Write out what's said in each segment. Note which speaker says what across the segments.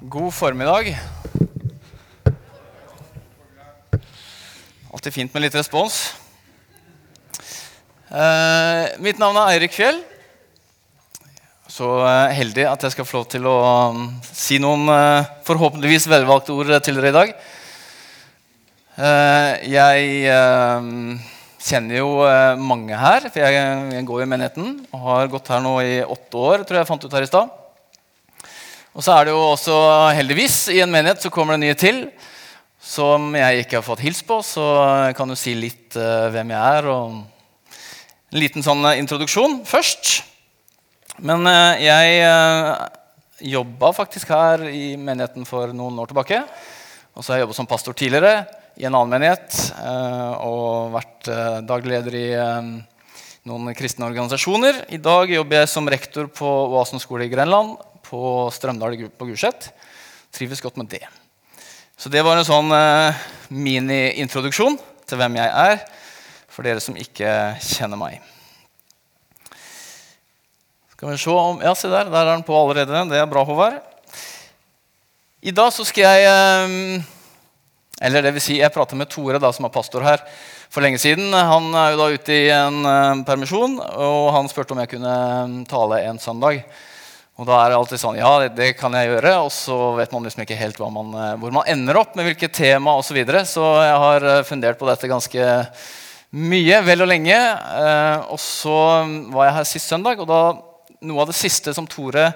Speaker 1: God formiddag. Alltid fint med litt respons. Eh, mitt navn er Eirik Fjell. Så eh, heldig at jeg skal få lov til å um, si noen eh, forhåpentligvis velvalgte ord til dere i dag. Eh, jeg eh, kjenner jo eh, mange her, for jeg, jeg går i menigheten. Og har gått her nå i åtte år, tror jeg jeg fant ut her i stad. Og så er det jo også heldigvis i en menighet så kommer det nye til som jeg ikke har fått hilst på. Så kan jo si litt uh, hvem jeg er, og en liten sånn introduksjon først. Men uh, jeg uh, jobba faktisk her i menigheten for noen år tilbake. Og så har jeg jobbet som pastor tidligere i en annen menighet og vært daglig leder i noen kristne organisasjoner. I dag jobber jeg som rektor på Oasen skole i Grenland på Strømdal på Gulset. Trives godt med det. Så det var en sånn eh, mini-introduksjon til hvem jeg er, for dere som ikke kjenner meg. Skal vi se om Ja, se der. Der er den på allerede. Det er bra, Håvard. I dag så skal jeg eh, Eller det vil si, jeg prater med Tore, da, som er pastor her, for lenge siden. Han er jo da ute i en uh, permisjon, og han spurte om jeg kunne tale en søndag. Og da er det alltid sånn Ja, det, det, kan jeg gjøre. Og så vet man liksom ikke helt man, eh, hvor man ender opp med hvilket tema osv. Så, videre. så jeg har eh, fundert på dette ganske mye, vel og lenge. Eh, og så var jeg her sist søndag, og da noe av det siste som Tore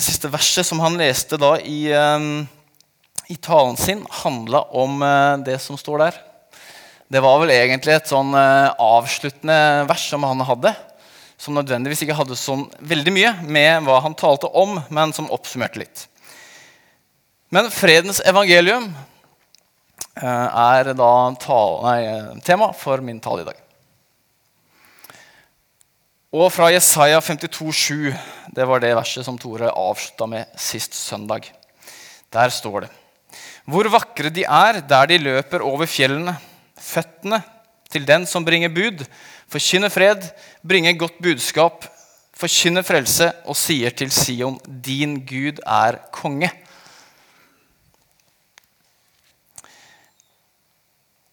Speaker 1: Siste verset som han leste da i, i talen sin, handla om det som står der. Det var vel egentlig et sånn avsluttende vers som han hadde som nødvendigvis ikke hadde sånn veldig mye med hva han talte om, men som oppsummerte litt. Men fredens evangelium eh, er da nei, tema for min tale i dag. Og fra Jesaja 52,7, det var det verset som Tore avslutta med sist søndag. Der står det Hvor vakre de er der de løper over fjellene, føttene til den som bringer bud, forkynner fred, bringer godt budskap, forkynner frelse og sier til Sion, din Gud er konge.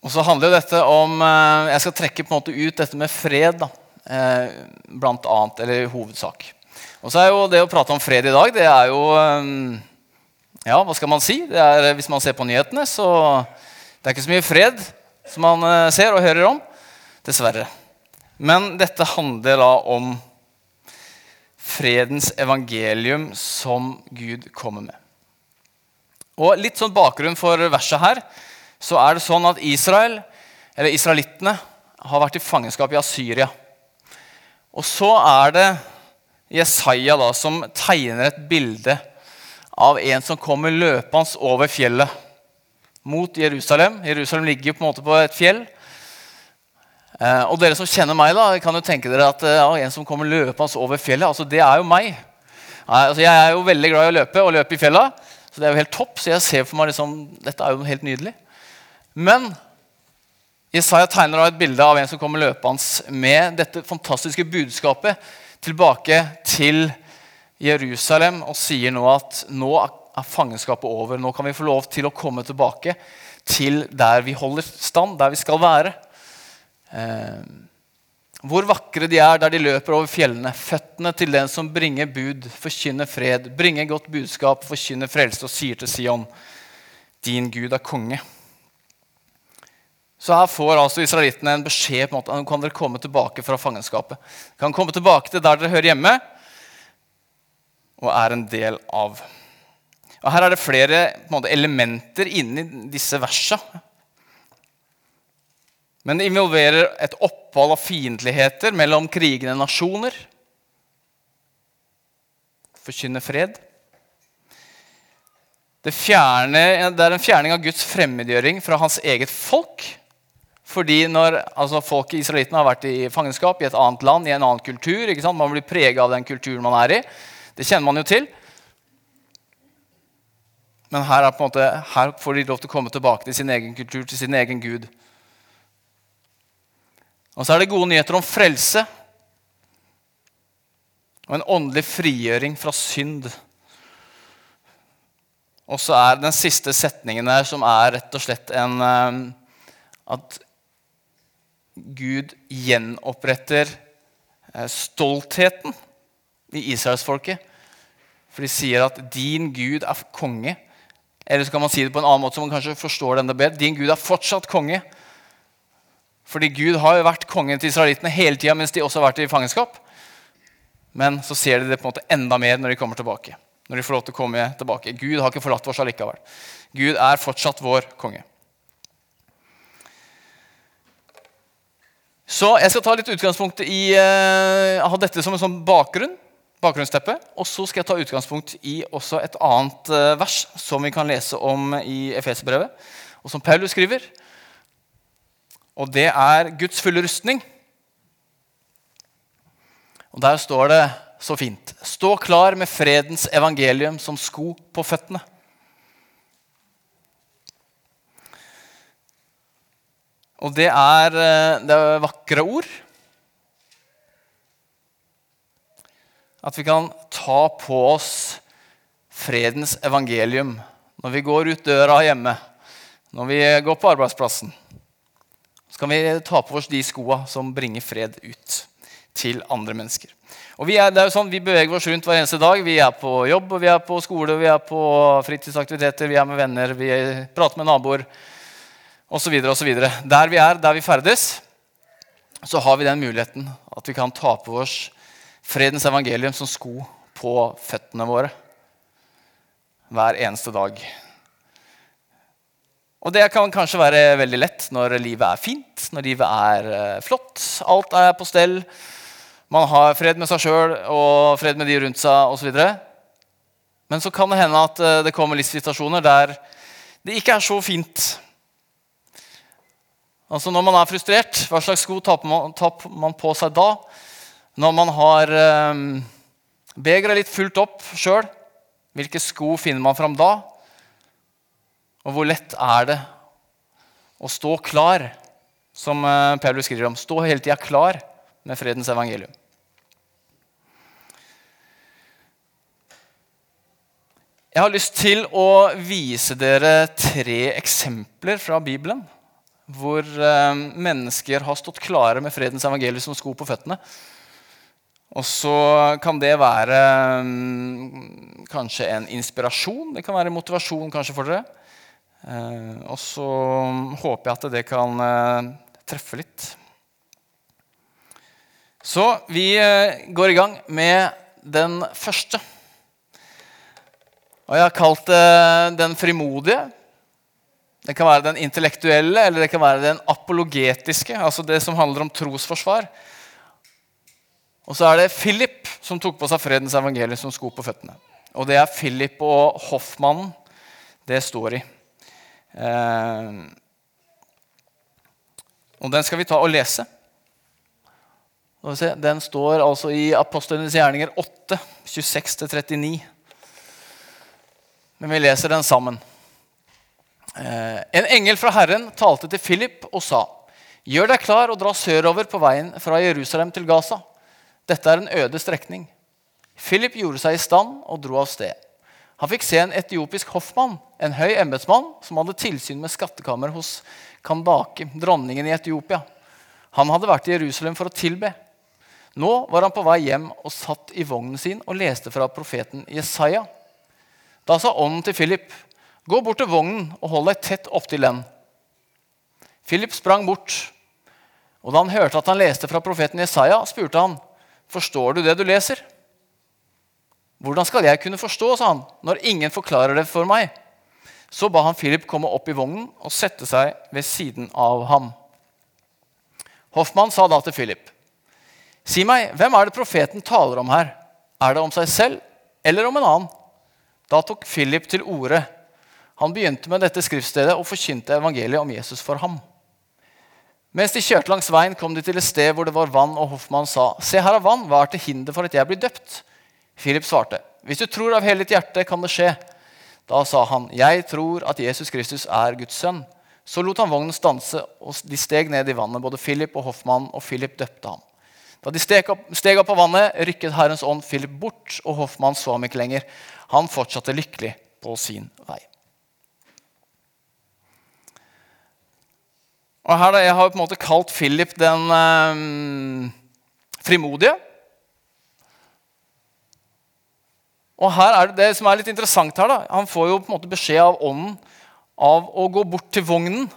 Speaker 1: Og så handler jo dette om eh, Jeg skal trekke på en måte ut dette med fred. da, eh, Blant annet, eller i hovedsak. Og så er jo det å prate om fred i dag, det er jo eh, Ja, hva skal man si? Er, hvis man ser på nyhetene, så det er ikke så mye fred som man ser og hører om. Dessverre. Men dette handler da om fredens evangelium som Gud kommer med. Og Litt sånn bakgrunn for verset her, så er det sånn at Israel, eller israelittene har vært i fangenskap i Asyria. Og så er det Jesaja da, som tegner et bilde av en som kommer løpende over fjellet mot Jerusalem. Jerusalem ligger på på et fjell. Eh, og dere som kjenner meg, da, kan jo tenke dere at ja, en som kommer løpende over fjellet, altså det er jo meg. Altså, jeg er jo veldig glad i å løpe og løpe i fjella, så det er jo helt topp. Så jeg ser for meg liksom, dette er jo helt nydelig. Men Jesaja tegner et bilde av en som kommer løpende med dette fantastiske budskapet tilbake til Jerusalem og sier nå at nå er fangenskapet over. Nå kan vi få lov til å komme tilbake til der vi holder stand, der vi skal være. Eh, hvor vakre de er der de løper over fjellene. Føttene til den som bringer bud, forkynner fred, bringer godt budskap, forkynner frelse og sier til Sion, din Gud er konge. Så her får altså israelittene en beskjed på en måte, kan dere komme tilbake fra fangenskapet. Kan komme tilbake til der dere hører hjemme og er en del av. Og Her er det flere måte, elementer inni disse versene men det involverer et opphold av fiendtligheter mellom krigende nasjoner. Forkynne fred. Det, fjerne, det, er en fjerning av Guds fremmedgjøring fra hans eget folk. Fordi når altså i Israelittene har vært i fangenskap i et annet land, i en annen kultur Man blir prega av den kulturen man er i. Det kjenner man jo til. Men her, måte, her får de lov til å komme tilbake til sin egen kultur, til sin egen gud. Og så er det gode nyheter om frelse og en åndelig frigjøring fra synd. Og så er den siste setningen der som er rett og slett en eh, At Gud gjenoppretter eh, stoltheten i israelsfolket. For de sier at 'din Gud er konge'. Eller så kan man si det på en annen måte, så man kanskje forstår det enda bedre. Din Gud er fortsatt konge. Fordi Gud har jo vært kongen til israelittene hele tida mens de også har vært i fangenskap. Men så ser de det på en måte enda mer når de kommer tilbake. Når de får lov til å komme tilbake. Gud har ikke forlatt oss allikevel. Gud er fortsatt vår konge. Så jeg skal ta litt utgangspunkt i uh, ha dette som en sånn bakgrunn bakgrunnsteppe. Og så skal jeg ta utgangspunkt i også et annet uh, vers som vi kan lese om i Efeserbrevet, og som Paulus skriver. Og det er Guds fulle rustning. Og der står det så fint Stå klar med fredens evangelium som sko på føttene. Og det er, eh, det er vakre ord. At vi kan ta på oss fredens evangelium når vi går ut døra hjemme, når vi går på arbeidsplassen. Så kan vi ta på oss de skoa som bringer fred ut til andre mennesker. Og vi, er, det er jo sånn, vi beveger oss rundt hver eneste dag. Vi er på jobb, vi er på skole, vi er på fritidsaktiviteter, vi er med venner, vi prater med naboer osv. Der vi er, der vi ferdes, så har vi den muligheten at vi kan ta på oss fredens evangelium som sko på føttene våre hver eneste dag. Og det kan kanskje være veldig lett når livet er fint, når livet er eh, flott. Alt er på stell. Man har fred med seg sjøl og fred med de rundt seg osv. Men så kan det hende at eh, det kommer livssituasjoner der det ikke er så fint. Altså Når man er frustrert, hva slags sko tar man, på seg da? Når man har eh, begeret litt fullt opp sjøl, hvilke sko finner man fram da? Og hvor lett er det å stå klar, som eh, Paulus skriver om? Stå hele tida klar med fredens evangelium. Jeg har lyst til å vise dere tre eksempler fra Bibelen hvor eh, mennesker har stått klare med fredens evangelium som sko på føttene. Og så kan det være um, kanskje en inspirasjon. Det kan være motivasjon kanskje for dere. Uh, og så håper jeg at det kan uh, treffe litt. Så vi uh, går i gang med den første. Og jeg har kalt det den frimodige. Det kan være den intellektuelle eller det kan være den apologetiske. Altså det som handler om trosforsvar. Og så er det Philip som tok på seg fredens evangelium som sko på føttene. Og det er Philip og hoffmannen det står i. Eh, og den skal vi ta og lese. Den står altså i Apostlenes gjerninger 8, 26-39. Men vi leser den sammen. Eh, en engel fra Herren talte til Philip og sa.: Gjør deg klar og dra sørover på veien fra Jerusalem til Gaza. Dette er en øde strekning. Philip gjorde seg i stand og dro av sted. Han fikk se en etiopisk hoffmann, en høy embetsmann, som hadde tilsyn med skattekammer hos Kandake, dronningen i Etiopia. Han hadde vært i Jerusalem for å tilbe. Nå var han på vei hjem og satt i vognen sin og leste fra profeten Jesaja. Da sa ånden til Philip, 'Gå bort til vognen og hold deg tett opptil den.' Philip sprang bort, og da han hørte at han leste fra profeten Jesaja, spurte han, Forstår du det du leser? Hvordan skal jeg kunne forstå, sa han, når ingen forklarer det for meg? Så ba han Philip komme opp i vognen og sette seg ved siden av ham. Hoffmann sa da til Philip, si meg, hvem er det profeten taler om her? Er det om seg selv eller om en annen? Da tok Philip til orde. Han begynte med dette skriftstedet og forkynte evangeliet om Jesus for ham. Mens de kjørte langs veien, kom de til et sted hvor det var vann, og Hoffmann sa, Se, her er vann, hva er til hinder for at jeg blir døpt? Philip svarte, Hvis du tror av hele ditt hjerte, kan det skje. Da sa han, Jeg tror at Jesus Kristus er Guds sønn. Så lot han vognen stanse, og de steg ned i vannet, både Philip og hoffmannen, og Philip døpte ham. Da de steg opp, steg opp av vannet, rykket Herrens ånd Philip bort, og hoffmannen så ham ikke lenger. Han fortsatte lykkelig på sin vei. Og her da, Jeg har på en måte kalt Philip den eh, frimodige. Og her er det, det som er litt interessant her, da, Han får jo på en måte beskjed av ånden av å gå bort til vognen.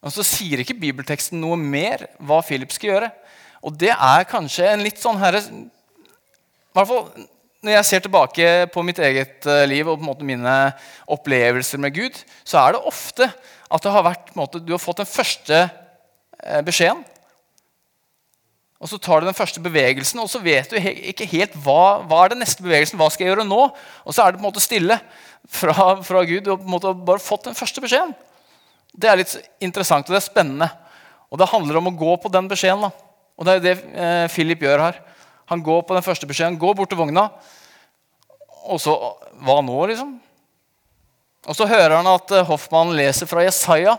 Speaker 1: Og Så sier ikke bibelteksten noe mer hva Philip skal gjøre. Og det er kanskje en litt sånn herre I hvert fall når jeg ser tilbake på mitt eget eh, liv og på en måte mine opplevelser med Gud, så er det ofte at det har vært, måte, du har fått den første eh, beskjeden. Og Så tar du den første bevegelsen, og så vet du ikke helt hva, hva er den neste bevegelsen. Hva skal jeg gjøre nå? Og så er det på en måte stille fra, fra Gud. Du har på en måte bare fått den første beskjeden. Det er litt interessant og det er spennende. Og det handler om å gå på den beskjeden. da. Og det er det eh, Philip gjør her. Han går på den første beskjeden, går bort til vogna. Og så Hva nå, liksom? Og så hører han at eh, Hoffmann leser fra Jesaja.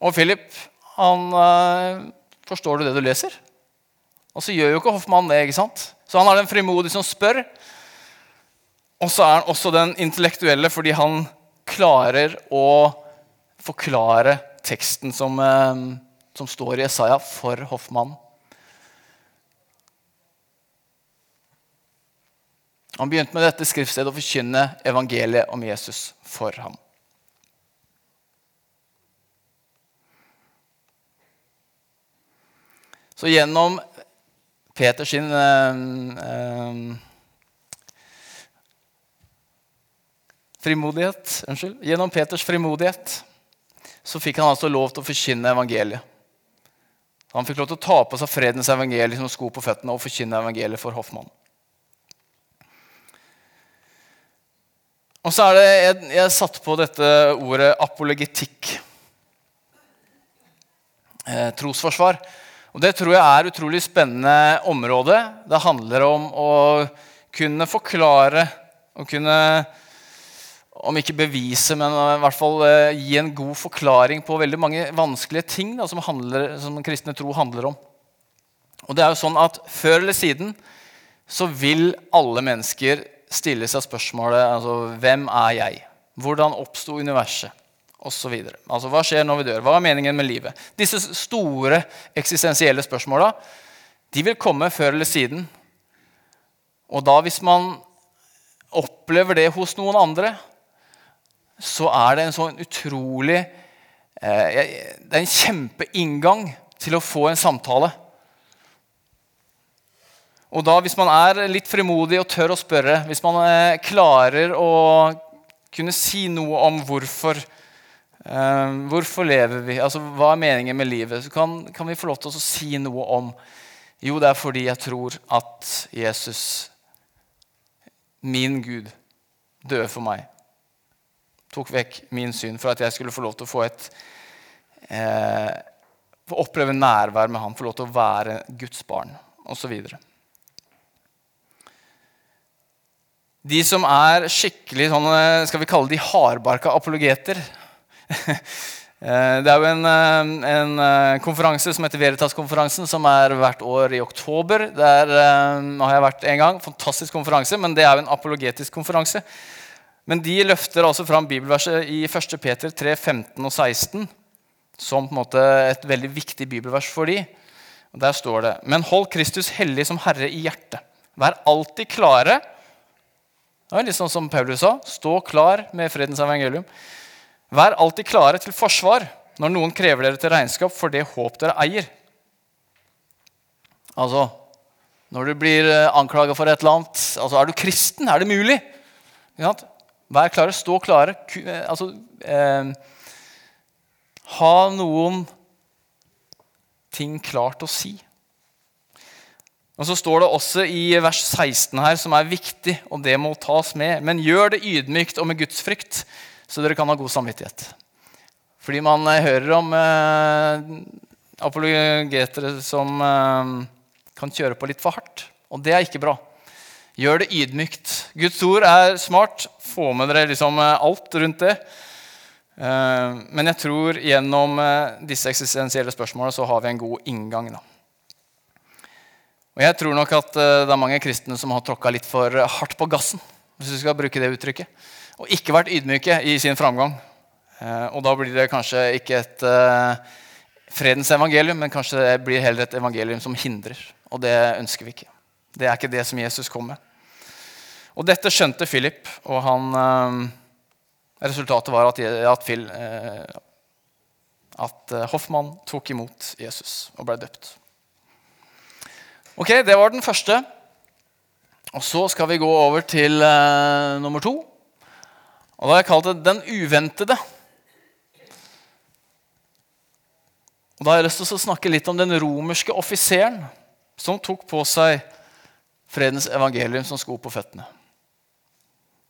Speaker 1: Og Philip, han øh, Forstår du det du leser? Og så gjør jo ikke Hoffmann det. ikke sant? Så han er den frimodige som spør. Og så er han også den intellektuelle fordi han klarer å forklare teksten som, øh, som står i Jesaja, for Hoffmann. Han begynte med dette skriftstedet å forkynne evangeliet om Jesus for ham. Så gjennom Peters sin eh, eh, frimodighet Unnskyld. Gjennom Peters frimodighet så fikk han altså lov til å forkynne evangeliet. Han fikk lov til å ta på seg fredens evangelium som sko på føttene og forkynne evangeliet for hoffmannen. Og så er det Jeg, jeg satt på dette ordet apologetikk. Eh, trosforsvar. Og Det tror jeg er et utrolig spennende område. Det handler om å kunne forklare og kunne om ikke bevise, men i hvert fall eh, gi en god forklaring på veldig mange vanskelige ting da, som, handler, som kristne tro handler om. Og det er jo sånn at Før eller siden så vil alle mennesker stille seg spørsmålet altså, hvem er jeg? Hvordan oppsto universet? Videre. altså, hva skjer når vi dør? Hva er meningen med livet? Disse store eksistensielle spørsmåla vil komme før eller siden. Og da, hvis man opplever det hos noen andre, så er det en sånn utrolig eh, Det er en kjempeinngang til å få en samtale. Og da, Hvis man er litt frimodig og tør å spørre, hvis man eh, klarer å kunne si noe om hvorfor eh, Hvorfor lever vi? Altså, Hva er meningen med livet? Så kan, kan, vi få lov til å si noe om Jo, det er fordi jeg tror at Jesus, min Gud, døde for meg. Tok vekk min syn for at jeg skulle få lov til å få et eh, oppleve nærvær med ham, få lov til å være Guds barn osv. De som er skikkelig sånn, eh, skal vi kalle de hardbarka apologeter Det er jo en, eh, en, konferanse som heter Veritas-konferansen, som er hvert år i oktober. Der har jeg vært en gang. Fantastisk konferanse, men det er jo en apologetisk konferanse. Men de løfter altså fram bibelverset i 1. Peter 3, 15 og 16 som på en måte et veldig viktig bibelvers for de. Og Der står det.: Men hold Kristus hellig som Herre i hjertet. Vær alltid klare det er litt sånn som Paulus sa. Stå klar med fredens evangelium. Vær alltid klare til forsvar når noen krever dere til regnskap for det håp dere eier. Altså, når du blir eh, anklaga for et eller annet altså, Er du kristen? Er det mulig? Vær klare, stå klare. Eh, altså, eh, ha noen ting klart å si. Og Så står det også i vers 16 her, som er viktig, og det må tas med. Men gjør det ydmykt og med gudsfrykt, så dere kan ha god samvittighet. Fordi man eh, hører om eh, apologetere som eh, kan kjøre på litt for hardt. Og det er ikke bra. Gjør det ydmykt. Guds ord er smart. Få med dere liksom eh, alt rundt det. Eh, men jeg tror gjennom eh, disse eksistensielle spørsmålene så har vi en god inngang. da. Og jeg tror nok at det er mange kristne som har tråkka litt for hardt på gassen. hvis vi skal bruke det uttrykket, Og ikke vært ydmyke i sin framgang. Eh, og da blir det kanskje ikke et uh, fredens evangelium, men kanskje det blir heller et evangelium som hindrer. Og det ønsker vi ikke. Det er ikke det som Jesus kom med. Og dette skjønte Philip, og han, uh, resultatet var at, at, Phil, uh, at Hoffmann tok imot Jesus og ble døpt. Ok, Det var den første. Og så skal vi gå over til nummer to. Og da har jeg kalt det 'Den uventede'. Og Da har jeg lyst til å snakke litt om den romerske offiseren som tok på seg fredens evangelium som sko på føttene.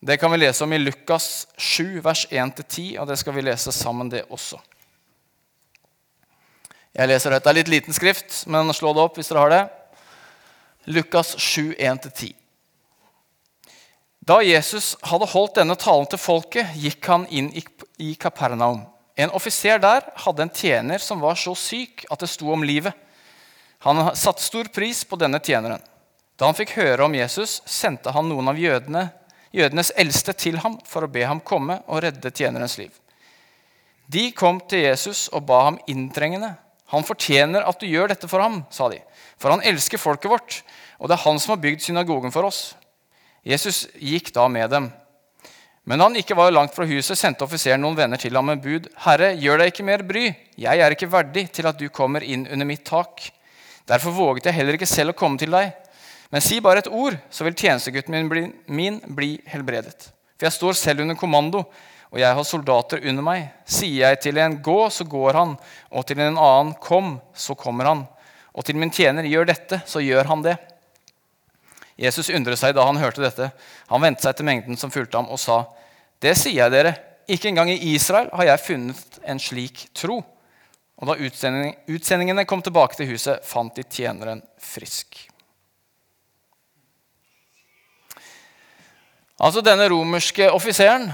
Speaker 1: Det kan vi lese om i Lukas 7, vers 1-10, og det skal vi lese sammen, det også. Jeg leser høyt. Det er litt liten skrift, men slå det opp hvis dere har det. Lukas 7, 1-10. Da Jesus hadde holdt denne talen til folket, gikk han inn i Kapernaum. En offiser der hadde en tjener som var så syk at det sto om livet. Han satte stor pris på denne tjeneren. Da han fikk høre om Jesus, sendte han noen av jødene, jødenes eldste til ham for å be ham komme og redde tjenerens liv. De kom til Jesus og ba ham inntrengende. Han fortjener at du gjør dette for ham, sa de, for han elsker folket vårt, og det er han som har bygd synagogen for oss. Jesus gikk da med dem. Men han ikke var langt fra huset, sendte offiseren noen venner til ham med bud. Herre, gjør deg ikke mer bry. Jeg er ikke verdig til at du kommer inn under mitt tak. Derfor våget jeg heller ikke selv å komme til deg. Men si bare et ord, så vil tjenestegutten min bli, min bli helbredet. For jeg står selv under kommando, og jeg har soldater under meg. Sier jeg til en gå, så går han, og til en annen kom, så kommer han. Og til min tjener gjør dette, så gjør han det. Jesus undret seg da han hørte dette. Han vendte seg til mengden som fulgte ham, og sa, Det sier jeg dere, ikke engang i Israel har jeg funnet en slik tro. Og da utsendingene kom tilbake til huset, fant de tjeneren frisk. Altså Denne romerske offiseren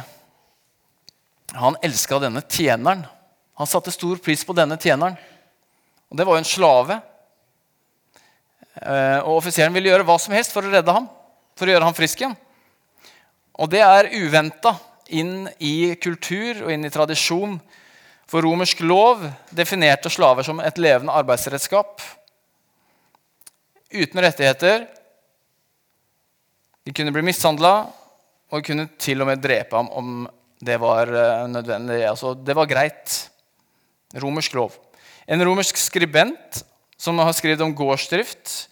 Speaker 1: han elska denne tjeneren. Han satte stor pris på denne tjeneren. Og Det var jo en slave og offiseren ville gjøre hva som helst for å redde ham, for å gjøre ham frisk igjen. Og det er uventa inn i kultur og inn i tradisjon. For romersk lov definerte slaver som et levende arbeidsredskap. Uten rettigheter. De kunne bli mishandla og kunne til og med drepe ham om det var eh, nødvendig. Altså, det var greit. Romersk lov. En romersk skribent som har skrevet om gårdsdrift.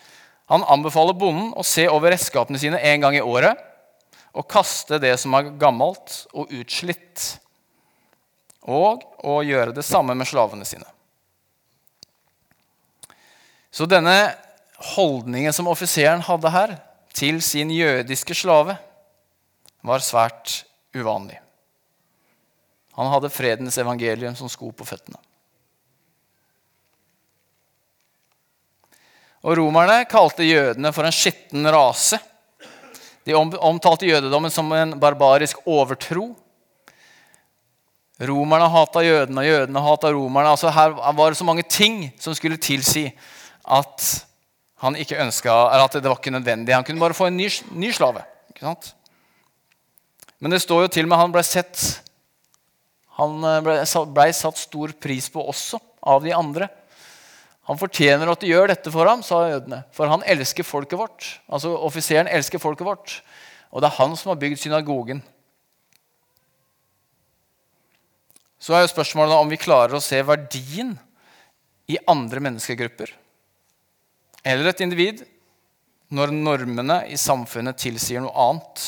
Speaker 1: Han anbefaler bonden å se over redskapene sine en gang i året og kaste det som er gammelt og utslitt, og å gjøre det samme med slavene sine. Så denne holdningen som offiseren hadde her til sin jødiske slave, var svært uvanlig. Han hadde fredens evangelium som sko på føttene. Og Romerne kalte jødene for en skitten rase. De omtalte jødedommen som en barbarisk overtro. Romerne hata jødene, og jødene hata romerne. Altså her var det så mange ting som skulle tilsi at han ikke ønska, eller at det var ikke nødvendig. Han kunne bare få en ny, ny slave. Men det står jo til og med han blei sett Han blei ble satt stor pris på også av de andre. Han fortjener at du gjør dette for ham, sa jødene. For han elsker folket vårt. Altså Offiseren elsker folket vårt. Og det er han som har bygd synagogen. Så er jo spørsmålet om vi klarer å se verdien i andre menneskegrupper eller et individ når normene i samfunnet tilsier noe annet.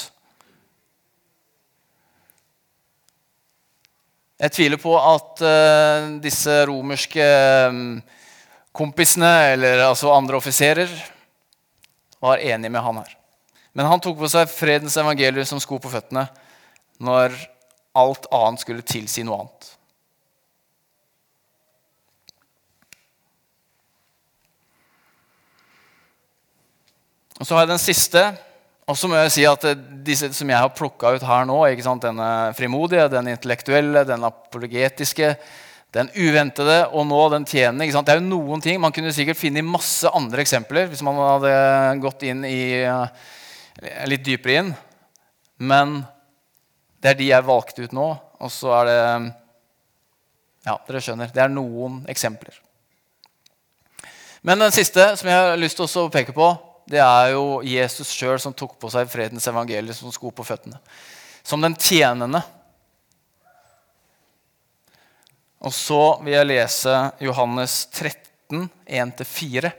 Speaker 1: Jeg tviler på at uh, disse romerske um, kompisene eller altså andre offiserer var enige med han her. Men han tok på seg fredens evangelium som sko på føttene når alt annet skulle tilsi noe annet. Og Så har jeg den siste. Og så må jeg si at disse som jeg har plukka ut her nå, denne frimodige, den intellektuelle, den apologetiske, Den uventede og nå den tjenende. Det er jo noen ting Man kunne sikkert finne masse andre eksempler hvis man hadde gått inn i, eh, litt dypere inn. Men det er de jeg valgte ut nå. Og så er det Ja, dere skjønner. Det er noen eksempler. Men den siste som jeg har lyst til å peke på, det er jo Jesus sjøl som tok på seg fredens evangelium som sko på føttene. Som den tjenende. Og så vil jeg lese Johannes 13, 1-4.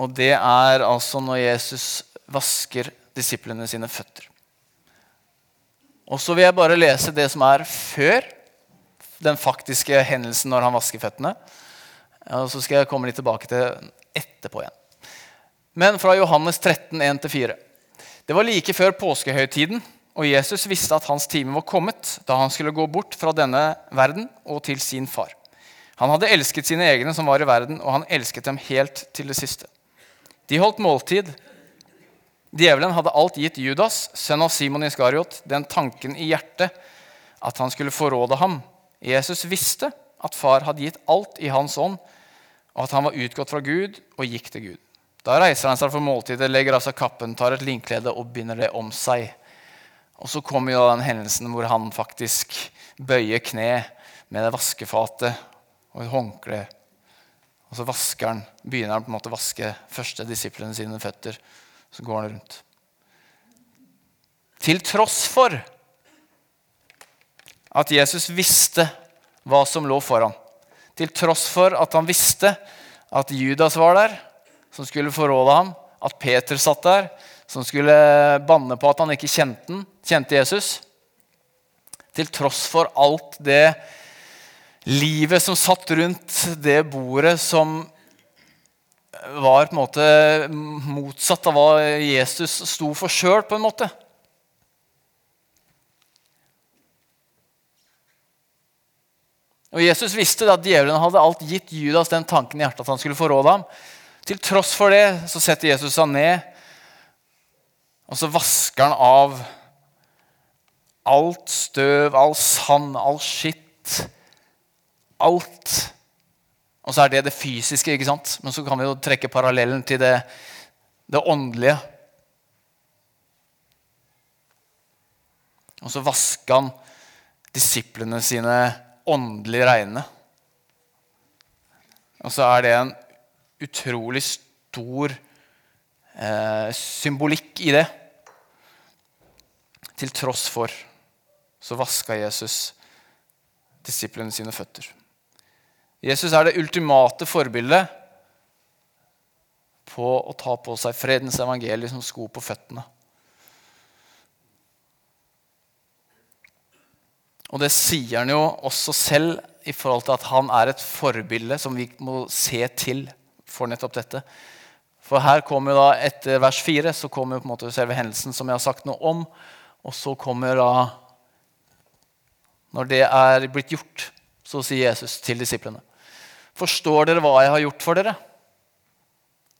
Speaker 1: Og det er altså når Jesus vasker disiplene sine føtter. Og så vil jeg bare lese det som er før den faktiske hendelsen når han vasker føttene. Og så skal jeg komme litt tilbake til etterpå igjen. Men fra Johannes 13, 1-4. Det var like før påskehøytiden. Og Jesus visste at hans time var kommet da han skulle gå bort fra denne verden og til sin far. Han hadde elsket sine egne som var i verden, og han elsket dem helt til det siste. De holdt måltid. Djevelen hadde alt gitt Judas, sønn av Simon Iskariot, den tanken i hjertet at han skulle forråde ham. Jesus visste at far hadde gitt alt i hans ånd, og at han var utgått fra Gud og gikk til Gud. Da reiser han seg for måltidet, legger av seg kappen, tar et linklede og binder det om seg. Og så kommer jo den hendelsen hvor han faktisk bøyer kne med det vaskefatet og et håndkle. Og så vasker han, begynner han på en måte å vaske første disiplene sine føtter. Så går han rundt. Til tross for at Jesus visste hva som lå foran. Til tross for at han visste at Judas var der, som skulle forråde ham. At Peter satt der, som skulle banne på at han ikke kjente, den, kjente Jesus. Til tross for alt det livet som satt rundt det bordet som var på en måte motsatt av hva Jesus sto for sjøl, på en måte. Og Jesus visste at djevelen hadde alt gitt Judas den tanken i hjertet at han skulle forråde ham. Til tross for det så setter Jesus seg ned og så vasker han av alt støv, all sand, all skitt. Alt. Og så er det det fysiske, ikke sant? men så kan vi jo trekke parallellen til det, det åndelige. Og så vasker han disiplene sine åndelig reine. Og så er det en utrolig stor eh, symbolikk i det. Til tross for så vaska Jesus disiplene sine føtter. Jesus er det ultimate forbildet på å ta på seg fredens evangelium som sko på føttene. Og det sier han jo også selv i forhold til at han er et forbilde som vi må se til for nettopp dette. For her kommer da, Etter vers 4 så kommer jo på en måte selve hendelsen som jeg har sagt noe om. Og så kommer da Når det er blitt gjort, så sier Jesus til disiplene.: Forstår dere hva jeg har gjort for dere?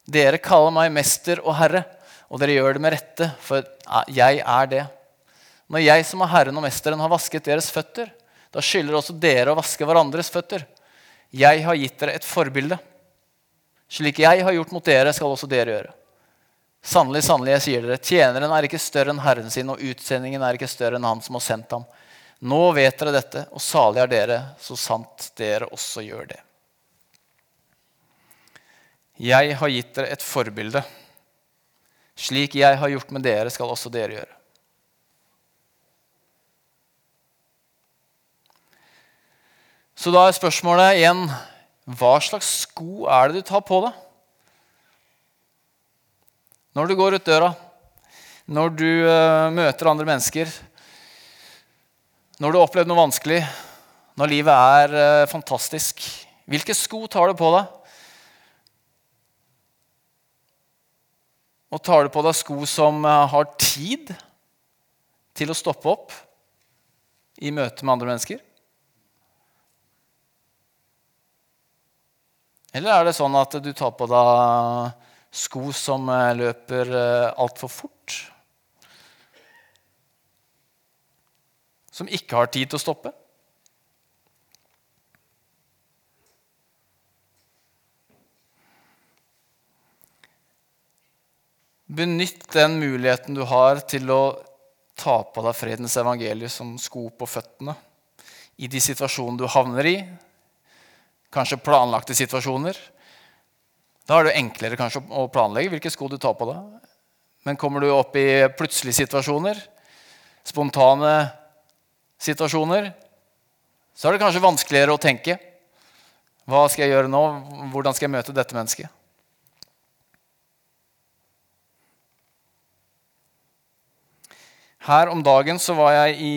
Speaker 1: Dere kaller meg mester og herre, og dere gjør det med rette, for jeg er det. Når jeg som er Herren og Mesteren, har vasket deres føtter, da skylder også dere å vaske hverandres føtter. Jeg har gitt dere et forbilde. Slik jeg har gjort mot dere, skal også dere gjøre. Sannelig, sannelig, jeg sier dere, tjeneren er ikke større enn herren sin, og utsendingen er ikke større enn han som har sendt ham. Nå vet dere dette, og salig er dere, så sant dere også gjør det. Jeg har gitt dere et forbilde. Slik jeg har gjort med dere, skal også dere gjøre. Så da er spørsmålet igjen hva slags sko er det du tar på deg? Når du går ut døra, når du uh, møter andre mennesker, når du har opplevd noe vanskelig, når livet er uh, fantastisk Hvilke sko tar du på deg? Og tar du på deg sko som uh, har tid til å stoppe opp i møte med andre mennesker? Eller er det sånn at du tar på deg sko som eh, løper eh, altfor fort. Som ikke har tid til å stoppe. Benytt den muligheten du har til å ta på deg fredens evangelium som sko på føttene i de situasjonene du havner i, kanskje planlagte situasjoner da er det enklere kanskje å planlegge hvilke sko du tar på deg. Men kommer du opp i plutselige situasjoner, spontane situasjoner, så er det kanskje vanskeligere å tenke. Hva skal jeg gjøre nå? Hvordan skal jeg møte dette mennesket? Her om dagen så var jeg i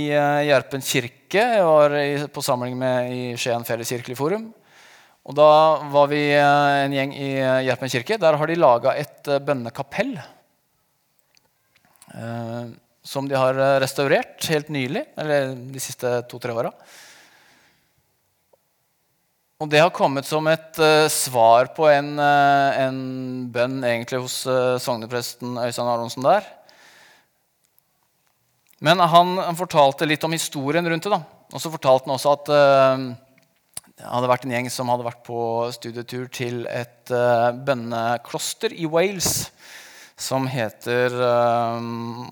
Speaker 1: Gjerpen kirke. Jeg var på samling med i Skien Felleskirkelig Forum. Og da var vi uh, en gjeng i Gjerpen kirke. Der har de laga et uh, bønnekapell. som de har restaurert helt nylig, eller de siste to-tre åra. Og det har kommet som et svar på en, en bønn egentlig hos sognepresten Øystein Aronsen der. Men han, han, fortalte litt om historien rundt det. da. Og så fortalte han også at det hadde vært en gjeng som hadde vært på studietur til et uh, bønnekloster i Wales som heter uh,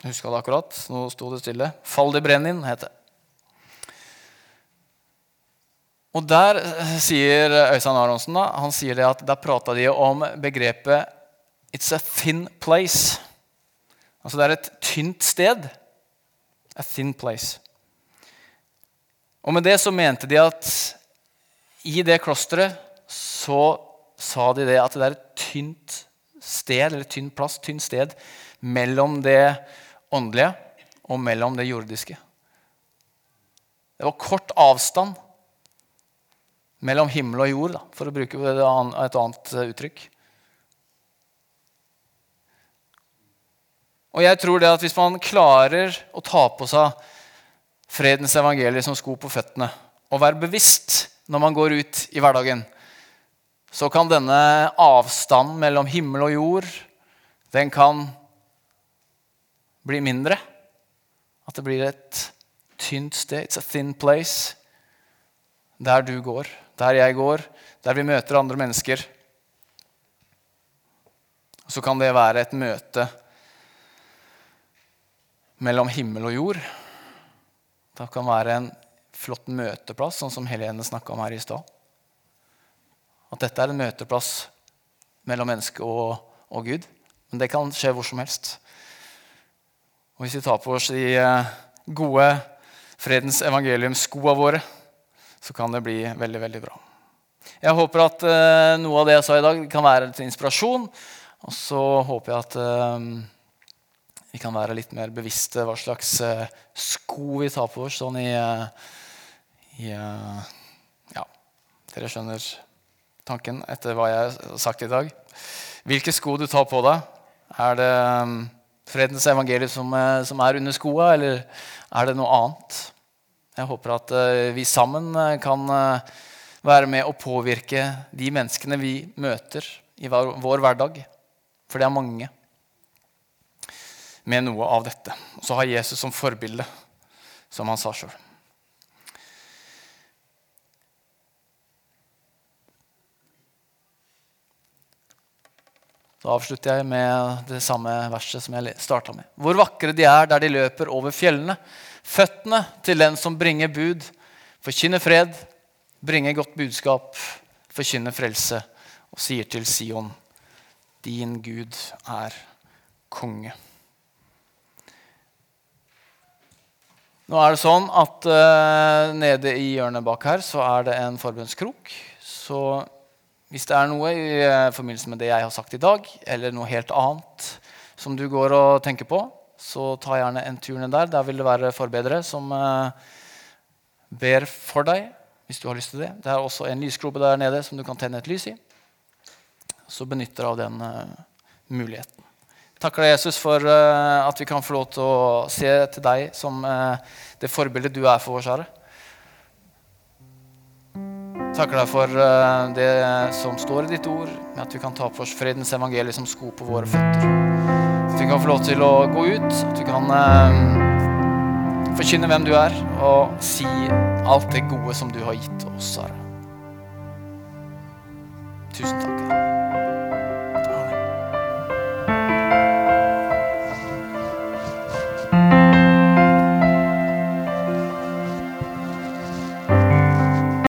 Speaker 1: Jeg huska det akkurat. Nå sto det stille. De het det. Og der sier Øystein Aronsen da, han sier det at der prata de om begrepet 'it's a thin place'. Altså det er et tynt sted. A thin place. Og med det så mente de at i det klosteret så sa de det at det er et tynt sted, eller tynn plass, tynt sted mellom det åndelige og mellom det jordiske. Det var kort avstand mellom himmel og jord, da, for å bruke et annet uttrykk. Og jeg tror det at Hvis man klarer å ta på seg fredens evangelium som sko på føttene, og være bevisst når man går ut i hverdagen, så kan denne avstanden mellom himmel og jord den kan bli mindre. At det blir et tynt sted. It's a thin place. Der du går, der jeg går, der vi møter andre mennesker. Så kan det være et møte mellom himmel og jord. Det kan være en flott møteplass, sånn som Helene snakka om her i stad. At dette er en møteplass mellom menneske og, og, Gud. Men det kan skje hvor som helst. Og hvis vi tar på oss de eh, gode fredens evangelium-skoa våre, så kan det bli veldig, veldig bra. Jeg håper at uh, noe av det jeg sa i dag, kan være til inspirasjon. Og så håper jeg at uh, vi kan være litt mer bevisste hva slags uh, sko vi tar på oss. Sånn i, i Ja, dere skjønner tanken etter hva jeg har sagt i dag. Hvilke sko du tar på deg. Er det um, fredens evangelium som, som, er under skoa, eller er det noe annet? Jeg håper at vi sammen kan være med å påvirke de menneskene vi møter i vår, vår hverdag. For det er mange med noe av dette. Og så har Jesus som forbilde, som han sa sjøl. Da avslutter jeg med det samme verset som jeg starta med. Hvor vakre de er der de løper over fjellene. Føttene til den som bringer bud, forkynner fred, bringer godt budskap, forkynner frelse og sier til Sion, din Gud er konge. Nå er det sånn at uh, Nede i hjørnet bak her så er det en forbønnskrok. Så hvis det er noe i uh, forbindelse med det jeg har sagt i dag, eller noe helt annet som du går og tenker på, så ta gjerne en tur ned der. Der vil det være forbedere som uh, ber for deg. hvis du har lyst til Det Det er også en lysglobe der nede som du kan tenne et lys i. Så benytt deg av den muligheten. Takker deg, Jesus, for at vi kan få lov til å se til deg som det forbildet du er for oss, Herre. Takker deg for uh, det som står i ditt ord, med at vi kan ta på oss fredens evangelium som sko på våre føtter. At vi kan få lov til å gå ut, at vi kan forkynne hvem du er, og si alt det gode som du har gitt oss, Sara. Tusen takk.